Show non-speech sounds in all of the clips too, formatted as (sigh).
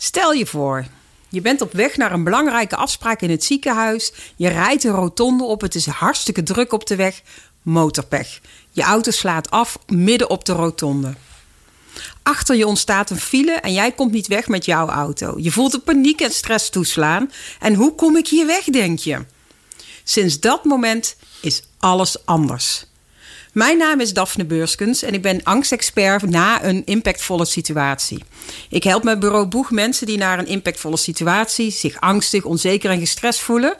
Stel je voor, je bent op weg naar een belangrijke afspraak in het ziekenhuis. Je rijdt een rotonde op, het is hartstikke druk op de weg. Motorpech. Je auto slaat af midden op de rotonde. Achter je ontstaat een file en jij komt niet weg met jouw auto. Je voelt de paniek en stress toeslaan. En hoe kom ik hier weg, denk je? Sinds dat moment is alles anders. Mijn naam is Daphne Beurskens en ik ben angstexpert na een impactvolle situatie. Ik help met bureau Boeg mensen die naar een impactvolle situatie zich angstig, onzeker en gestrest voelen,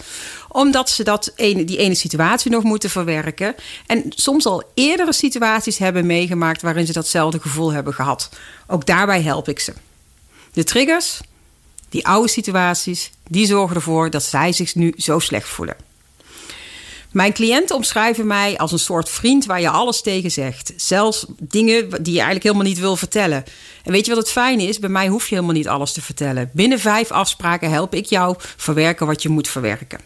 omdat ze dat ene, die ene situatie nog moeten verwerken en soms al eerdere situaties hebben meegemaakt waarin ze datzelfde gevoel hebben gehad. Ook daarbij help ik ze. De triggers, die oude situaties, die zorgen ervoor dat zij zich nu zo slecht voelen. Mijn cliënten omschrijven mij als een soort vriend waar je alles tegen zegt. Zelfs dingen die je eigenlijk helemaal niet wil vertellen. En weet je wat het fijne is? Bij mij hoef je helemaal niet alles te vertellen. Binnen vijf afspraken help ik jou verwerken wat je moet verwerken.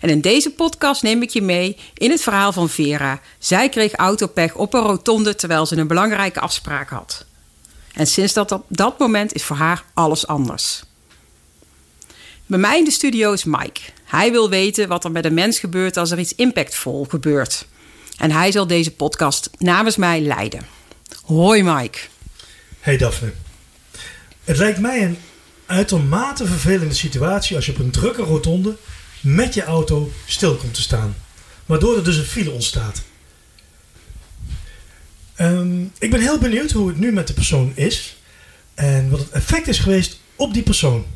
En in deze podcast neem ik je mee in het verhaal van Vera. Zij kreeg autopech op een rotonde terwijl ze een belangrijke afspraak had. En sinds dat, dat moment is voor haar alles anders. Bij mij in de studio is Mike. Hij wil weten wat er met een mens gebeurt als er iets impactvol gebeurt. En hij zal deze podcast namens mij leiden. Hoi Mike. Hey Daphne. Het lijkt mij een uitermate vervelende situatie als je op een drukke rotonde met je auto stil komt te staan. Waardoor er dus een file ontstaat. Um, ik ben heel benieuwd hoe het nu met de persoon is. En wat het effect is geweest op die persoon.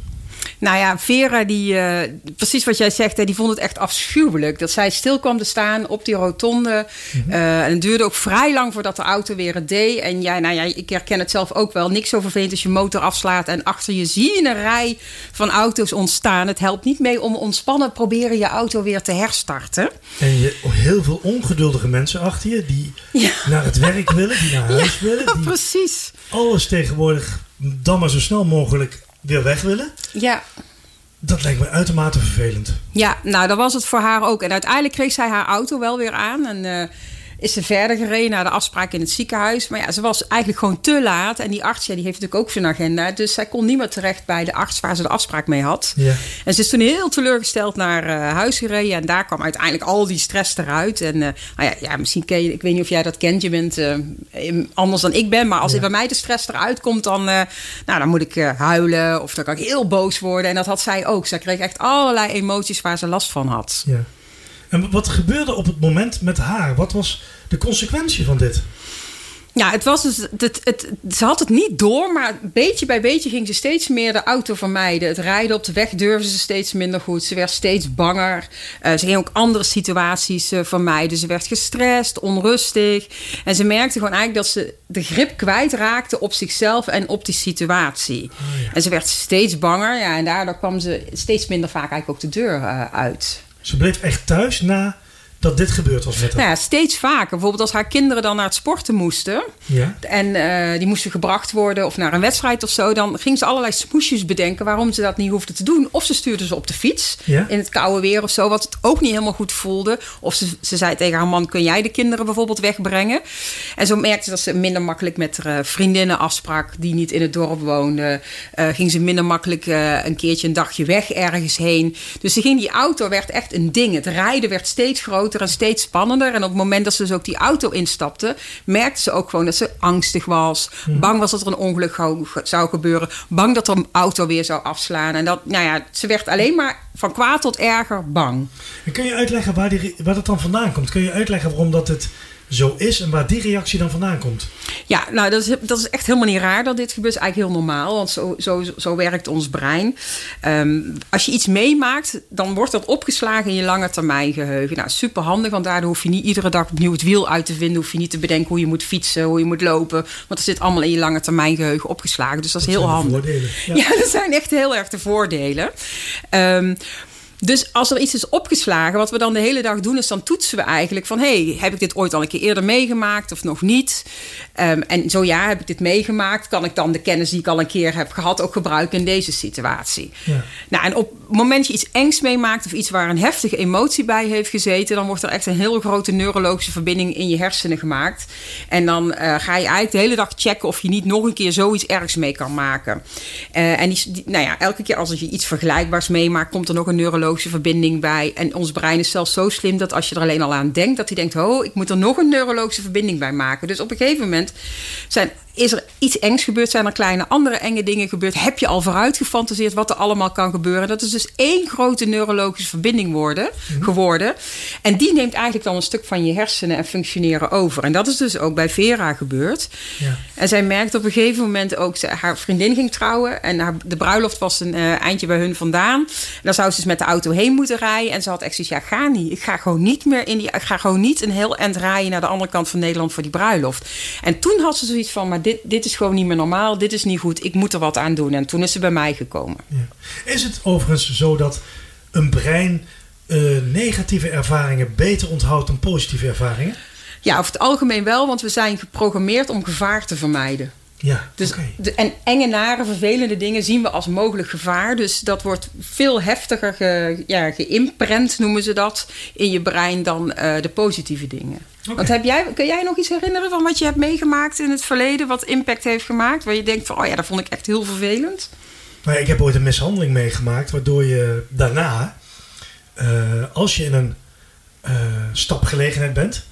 Nou ja, Vera, die, uh, precies wat jij zegt, hè, die vond het echt afschuwelijk. Dat zij stil kwam te staan op die rotonde. Mm uh, en het duurde ook vrij lang voordat de auto weer het deed. En jij, nou ja, ik herken het zelf ook wel. Niks zo vervelend als je motor afslaat en achter je zie je een rij van auto's ontstaan. Het helpt niet mee om ontspannen proberen je auto weer te herstarten. En je heel veel ongeduldige mensen achter je die (laughs) ja. naar het werk willen, die naar (laughs) huis ja, willen. Die precies. Alles tegenwoordig dan maar zo snel mogelijk weer weg willen. Ja. Dat lijkt me uitermate vervelend. Ja, nou, dat was het voor haar ook. En uiteindelijk kreeg zij haar auto wel weer aan. En uh, is ze verder gereden naar de afspraak in het ziekenhuis. Maar ja, ze was eigenlijk gewoon te laat. En die arts, ja, die heeft natuurlijk ook zijn agenda. Dus zij kon niet meer terecht bij de arts waar ze de afspraak mee had. Ja. En ze is toen heel teleurgesteld naar uh, huis gereden. En daar kwam uiteindelijk al die stress eruit. En uh, nou ja, ja, misschien ken je, ik weet niet of jij dat kent. Je bent uh, anders dan ik ben. Maar als ja. bij mij de stress eruit komt, dan, nou, dan moet ik huilen. Of dan kan ik heel boos worden. En dat had zij ook. Zij kreeg echt allerlei emoties waar ze last van had. Ja. En wat gebeurde op het moment met haar? Wat was de consequentie van dit? Ja, het was dus, het, het, ze had het niet door, maar beetje bij beetje ging ze steeds meer de auto vermijden. Het rijden op de weg durfde ze steeds minder goed. Ze werd steeds banger. Uh, ze ging ook andere situaties uh, vermijden. Ze werd gestrest, onrustig. En ze merkte gewoon eigenlijk dat ze de grip kwijtraakte op zichzelf en op die situatie. Oh, ja. En ze werd steeds banger. Ja, en daardoor kwam ze steeds minder vaak eigenlijk ook de deur uh, uit. Ze bleef echt thuis na dat dit gebeurd was met haar? Nou ja, steeds vaker. Bijvoorbeeld als haar kinderen dan naar het sporten moesten. Ja. En uh, die moesten gebracht worden of naar een wedstrijd of zo. Dan ging ze allerlei smoesjes bedenken waarom ze dat niet hoefde te doen. Of ze stuurde ze op de fiets ja. in het koude weer of zo. Wat het ook niet helemaal goed voelde. Of ze, ze zei tegen haar man, kun jij de kinderen bijvoorbeeld wegbrengen? En zo merkte ze dat ze minder makkelijk met haar vriendinnen afsprak die niet in het dorp woonden. Uh, ging ze minder makkelijk uh, een keertje een dagje weg ergens heen. Dus ze ging, die auto werd echt een ding. Het rijden werd steeds groter en steeds spannender. En op het moment dat ze dus ook die auto instapte, merkte ze ook gewoon dat ze angstig was. Mhm. Bang was dat er een ongeluk zou gebeuren. Bang dat er een auto weer zou afslaan. En dat, nou ja, ze werd alleen maar van kwaad tot erger bang. En kun je uitleggen waar, die, waar dat dan vandaan komt? Kun je uitleggen waarom dat het zo is en waar die reactie dan vandaan komt? Ja, nou, dat is, dat is echt helemaal niet raar dat dit gebeurt. Is eigenlijk heel normaal, want zo, zo, zo werkt ons brein. Um, als je iets meemaakt, dan wordt dat opgeslagen in je lange termijn geheugen. Nou, super handig, want daardoor hoef je niet iedere dag opnieuw het wiel uit te vinden. Hoef je niet te bedenken hoe je moet fietsen, hoe je moet lopen. Want dat zit allemaal in je lange termijn geheugen opgeslagen. Dus dat, dat is heel handig. Ja. (laughs) ja, dat zijn echt heel erg de voordelen. Um, Dus als er iets is opgeslagen, wat we dan de hele dag doen, is dan toetsen we eigenlijk van: hey, heb ik dit ooit al een keer eerder meegemaakt of nog niet? Um, en zo ja, heb ik dit meegemaakt? Kan ik dan de kennis die ik al een keer heb gehad ook gebruiken in deze situatie? Ja. Nou, en op het moment je iets engs meemaakt of iets waar een heftige emotie bij heeft gezeten, dan wordt er echt een heel grote neurologische verbinding in je hersenen gemaakt. En dan uh, ga je eigenlijk de hele dag checken of je niet nog een keer zoiets ergs mee kan maken. Uh, en die, nou ja, elke keer als je iets vergelijkbaars meemaakt, komt er nog een neurologische verbinding bij. En ons brein is zelfs zo slim dat als je er alleen al aan denkt, dat hij denkt: oh, ik moet er nog een neurologische verbinding bij maken. Dus op een gegeven moment zijn is er iets engs gebeurd? Zijn er kleine andere enge dingen gebeurd? Heb je al vooruit gefantaseerd wat er allemaal kan gebeuren? Dat is dus één grote neurologische verbinding worden, mhm. geworden. En die neemt eigenlijk dan een stuk van je hersenen en functioneren over. En dat is dus ook bij Vera gebeurd. Ja. En zij merkte op een gegeven moment ook... haar vriendin ging trouwen en haar, de bruiloft was een uh, eindje bij hun vandaan. En dan zou ze dus met de auto heen moeten rijden. En ze had echt zoiets, ja, ga niet. Ik ga gewoon niet meer in die... Ik ga gewoon niet een heel eind rijden naar de andere kant van Nederland voor die bruiloft. En toen had ze zoiets van, maar dit, dit is gewoon niet meer normaal, dit is niet goed, ik moet er wat aan doen. En toen is ze bij mij gekomen. Ja. Is het overigens zo dat een brein uh, negatieve ervaringen beter onthoudt dan positieve ervaringen? Ja, over het algemeen wel, want we zijn geprogrammeerd om gevaar te vermijden. Ja, dus de, en enge, nare, vervelende dingen zien we als mogelijk gevaar. Dus dat wordt veel heftiger ge, ja, geïmprent, noemen ze dat, in je brein dan uh, de positieve dingen. Want heb jij, kun jij nog iets herinneren van wat je hebt meegemaakt in het verleden, wat impact heeft gemaakt, waar je denkt van, oh ja, dat vond ik echt heel vervelend? Nou ja, ik heb ooit een mishandeling meegemaakt, waardoor je daarna, uh, als je in een uh, stapgelegenheid bent,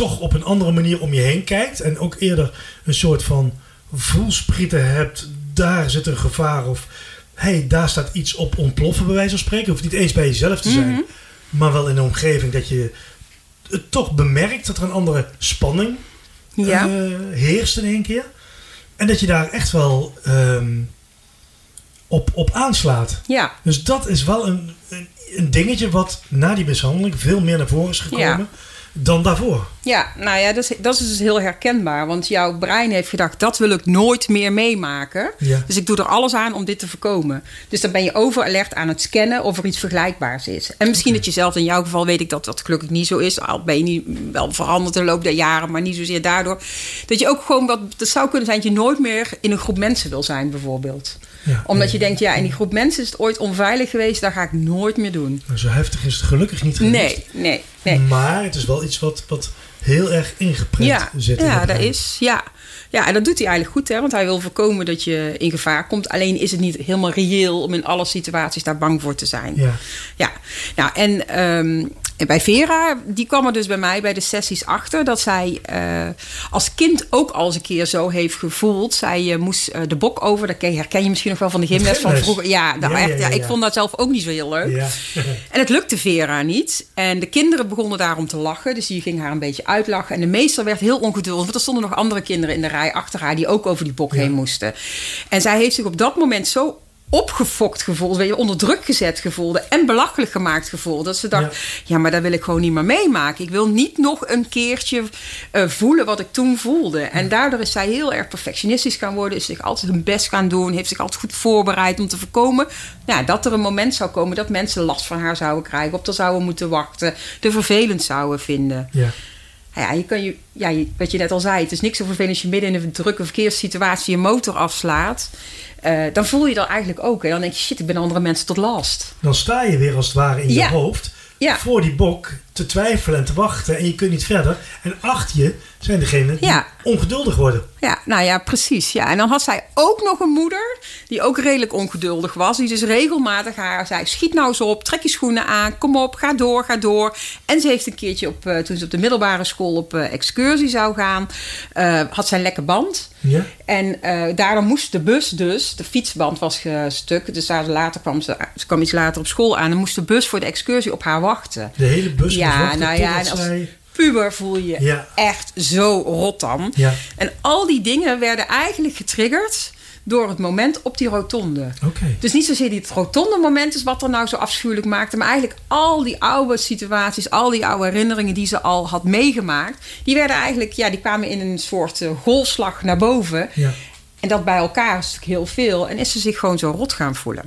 toch op een andere manier om je heen kijkt. En ook eerder een soort van voelsprieten hebt. Daar zit een gevaar. Of hey, daar staat iets op ontploffen, bij wijze van spreken. Hoeft niet eens bij jezelf te zijn. Mhm. Maar wel in de omgeving dat je het toch bemerkt dat er een andere spanning ja. uh, heerst in één keer. En dat je daar echt wel ehm, op, op aanslaat. Ja. Dus dat is wel een, een, een, dingetje wat na die mishandeling veel meer naar voren is gekomen. Ja dan daarvoor. Ja, nou ja, dat is, dat is dus heel herkenbaar. Want jouw brein heeft gedacht, dat wil ik nooit meer meemaken. Ja. Dus ik doe er alles aan om dit te voorkomen. Dus dan ben je overalert aan het scannen of er iets vergelijkbaars is. En misschien dat je zelf, in jouw geval weet ik dat dat gelukkig niet zo is. Al ben je niet, wel veranderd in de loop der jaren, maar niet zozeer daardoor. Dat je ook gewoon, wat, dat zou kunnen zijn dat je nooit meer in een groep mensen wil zijn bijvoorbeeld. Ja, Omdat je denkt, ja, in die groep mensen is het ooit onveilig geweest, daar ga ik nooit meer doen. zo heftig is het gelukkig niet geweest. Nee, nee, nee. Maar het is wel iets wat, wat heel erg ingeprent ja, zit. Ja, dat is, ja. Ja, en dat doet hij eigenlijk goed, hè? want hij wil voorkomen dat je in gevaar komt. Alleen is het niet helemaal reëel om in alle situaties daar bang voor te zijn. Ja, ja. Nou, en um, en bij Vera, die kwam er dus bij mij bij de sessies achter dat zij uh, als kind ook al eens een keer zo heeft gevoeld. Zij uh, moest uh, de bok over, dat herken je misschien nog wel van de gymles van vroeger. Ja, nou ja, echt, ja, ja, ik vond dat zelf ook niet zo heel leuk. en het lukte Vera niet. En de kinderen begonnen daarom te lachen, dus die ging haar een beetje uitlachen. En de meester werd heel ongeduldig, want er stonden nog andere kinderen in de rij achter haar die ook over die bok heen moesten. En zij heeft zich op dat moment zo opgefokt gevoeld, weet je, onder druk gezet gevoelde en belachelijk gemaakt gevoeld. Dat ze dacht, ja. maar daar wil ik gewoon niet meer meemaken. Ik wil niet nog een keertje uh, voelen wat ik toen voelde. En daardoor is zij heel erg perfectionistisch gaan worden, is zich altijd hun best gaan doen, heeft zich altijd goed voorbereid om te voorkomen nou, dat er een moment zou komen dat mensen last van haar zouden krijgen, op er zouden moeten wachten, de vervelend zouden vinden. Ja. Ja, je kan je, ja, wat je net al zei, het is niks zo vervelend als je midden in een drukke verkeerssituatie je motor afslaat. Uh, dan voel je dat eigenlijk ook. En dan denk je, shit, ik ben andere mensen tot last. Dan sta je weer als het ware in je hoofd ja. voor die bok te twijfelen en te wachten. En je kunt niet verder. En achter je zijn degenen die ongeduldig worden. Ja, nou ja, precies. Ja. En dan had zij ook nog een moeder die ook redelijk ongeduldig was. Die dus regelmatig haar zei, schiet nou eens op, trek je schoenen aan, kom op, ga door, ga door. En ze heeft een keertje, op, uh, toen ze op de middelbare school op uh, excursie zou gaan, uh, had zij een lekker band. Ja. En daardoor moest de bus dus, de fietsband was stuk. Dus daar later kwam ze, ze kwam iets later op school aan. En moest de bus voor de excursie op haar wachten. De hele bus ja, nou ja, en als puber voel je ja. echt zo rot dan. Ja. En al die dingen werden eigenlijk getriggerd door het moment op die rotonde. Okay. Dus niet zozeer het rotonde moment is wat er nou zo afschuwelijk maakte, maar eigenlijk al die oude situaties, al die oude herinneringen die ze al had meegemaakt, die werden eigenlijk, ja, die kwamen in een soort uh, golfslag naar boven. Ja. En dat bij elkaar is natuurlijk heel veel. En is ze zich gewoon zo rot gaan voelen.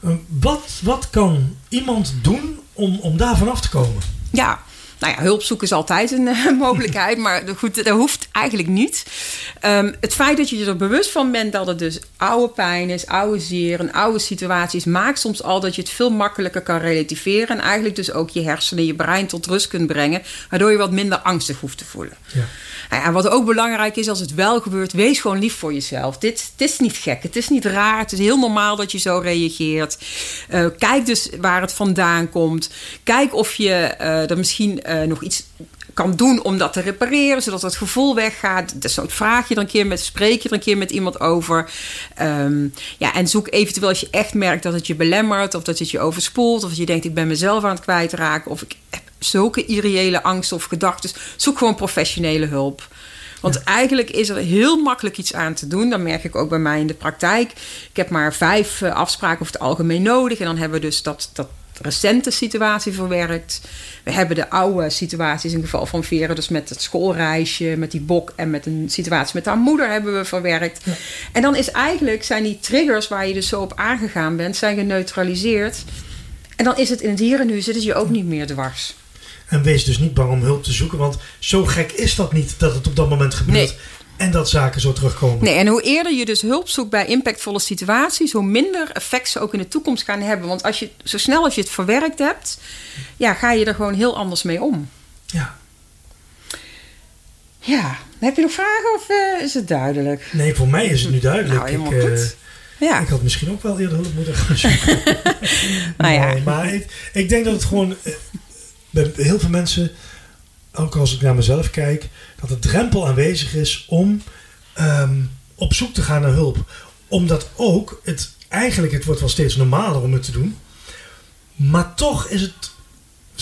Uh, wat, wat kan iemand doen om, om daar vanaf te komen? Ja, nou ja, hulp zoeken is altijd een uh, (laughs) mogelijkheid, maar goed, dat hoeft eigenlijk niet. Um, het feit dat je er bewust van bent dat het dus oude pijn is, oude zeer, een oude situatie is, maakt soms al dat je het veel makkelijker kan relativeren en eigenlijk dus ook je hersenen, je brein tot rust kunt brengen, waardoor je wat minder angstig hoeft te voelen. Ja. Nou ja, wat ook belangrijk is als het wel gebeurt, wees gewoon lief voor jezelf. Dit, dit is niet gek, het is niet raar, het is heel normaal dat je zo reageert. Uh, kijk dus waar het vandaan komt. Kijk of je uh, er misschien uh, nog iets kan doen om dat te repareren, zodat het gevoel weggaat. Dus vraag je er een keer met, spreek je er een keer met iemand over. Um, ja, en zoek eventueel als je echt merkt dat het je belemmert, of dat het je overspoelt, of dat je denkt ik ben mezelf aan het kwijtraken, of ik heb zulke irreële angsten of gedachten. Zoek gewoon professionele hulp. Want ja. eigenlijk is er heel makkelijk iets aan te doen. Dat merk ik ook bij mij in de praktijk. Ik heb maar vijf uh, afspraken over het algemeen nodig. En dan hebben we dus dat, dat recente situatie verwerkt. We hebben de oude situaties in geval van Vera, dus met het schoolreisje, met die bok en met een situatie met haar moeder hebben we verwerkt. Ja. En dan is eigenlijk, zijn die triggers waar je dus zo op aangegaan bent, zijn geneutraliseerd. En dan is het in het hier en nu, zit het je ook niet meer dwars. En wees dus niet bang om hulp te zoeken, want zo gek is dat niet dat het op dat moment gebeurt. Nee. En dat zaken zo terugkomen. Nee, en hoe eerder je dus hulp zoekt bij impactvolle situaties, hoe minder effect ze ook in de toekomst gaan hebben. Want als je, zo snel als je het verwerkt hebt, ja, ga je er gewoon heel anders mee om. Ja. Ja, heb je nog vragen of uh, is het duidelijk? Nee, voor mij is het nu duidelijk. Nou, helemaal ik, goed. Uh, ja. ik had misschien ook wel eerder hulp moeten gaan zoeken. (laughs) nou ja. Nee, maar ik, ik, denk dat het gewoon uh, bij heel veel mensen, ook als ik naar mezelf kijk, dat de drempel aanwezig is om um, op zoek te gaan naar hulp. Omdat ook het eigenlijk, het wordt wel steeds normaler om het te doen. Maar toch is het,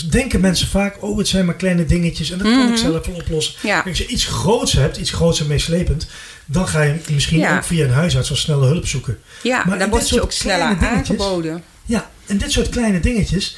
denken mensen vaak, oh het zijn maar kleine dingetjes en dat kan mm -hmm. ik zelf wel oplossen. Ja. Als je iets groots hebt, iets groots en meeslepend, dan ga je misschien Ja. ook via een huisarts wel snelle hulp zoeken. Ja, Maar dan wordt je ook sneller aangeboden. Ja, en dit soort kleine dingetjes,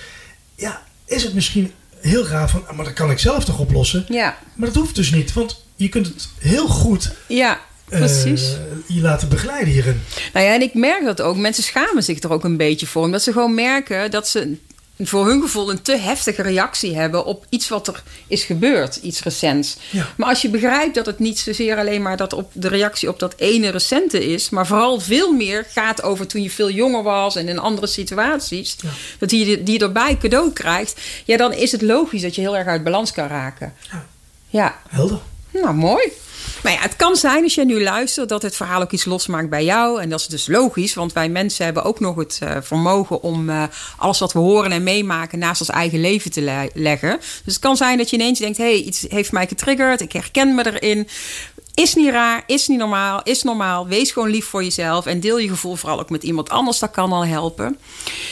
ja, is het misschien heel raar van, ah, maar dat kan ik zelf toch oplossen? Ja, Maar dat hoeft dus niet, want je kunt het heel goed ja eh, precies. je laten begeleiden hierin. Nou ja, en ik merk dat ook. Mensen schamen zich er ook een beetje voor. Omdat ze gewoon merken dat ze voor hun gevoel een te heftige reactie hebben op iets wat er is gebeurd, iets recents. Ja. Maar als je begrijpt dat het niet zozeer alleen maar dat op de reactie op dat ene recente is, maar vooral veel meer gaat over toen je veel jonger was en in andere situaties, Ja. dat die, die je erbij cadeau krijgt, ja, dan is het logisch dat je heel erg uit balans kan raken. Ja. Ja, Helder. Nou mooi. Maar ja, het kan zijn als je nu luistert dat het verhaal ook iets losmaakt bij jou. En dat is dus logisch, want wij mensen hebben ook nog het eh, vermogen om eh, alles wat we horen en meemaken naast ons eigen leven te le- leggen. Dus het kan zijn dat je ineens denkt: hé, hey, iets heeft mij getriggerd, ik herken me erin. Is niet raar, is niet normaal, is normaal. Wees gewoon lief voor jezelf en deel je gevoel vooral ook met iemand anders. Dat kan al helpen.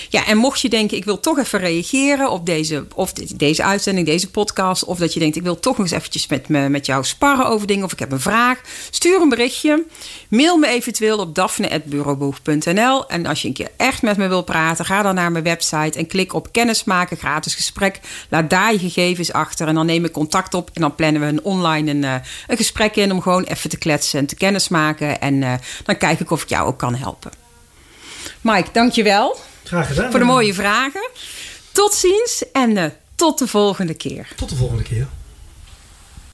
Ja, en mocht je denken, ik wil toch even reageren op deze, of de- deze uitzending, deze podcast. Of dat je denkt, ik wil toch eens eventjes met, me, met jou sparren over dingen. Of ik heb een vraag. Stuur een berichtje. Mail me eventueel op daphne.bureauboeg.nl. En als je een keer echt met me wil praten, ga dan naar mijn website en klik op kennismaken, gratis gesprek. Laat daar je gegevens achter en dan neem ik contact op. En dan plannen we een online een, eh, een gesprek in om gewoon even te kletsen en te kennismaken. En eh, dan kijk ik of ik jou ook kan helpen. Mike, dankjewel Graag gedaan. voor de mooie vragen. Tot ziens en eh, tot de volgende keer. Tot de volgende keer.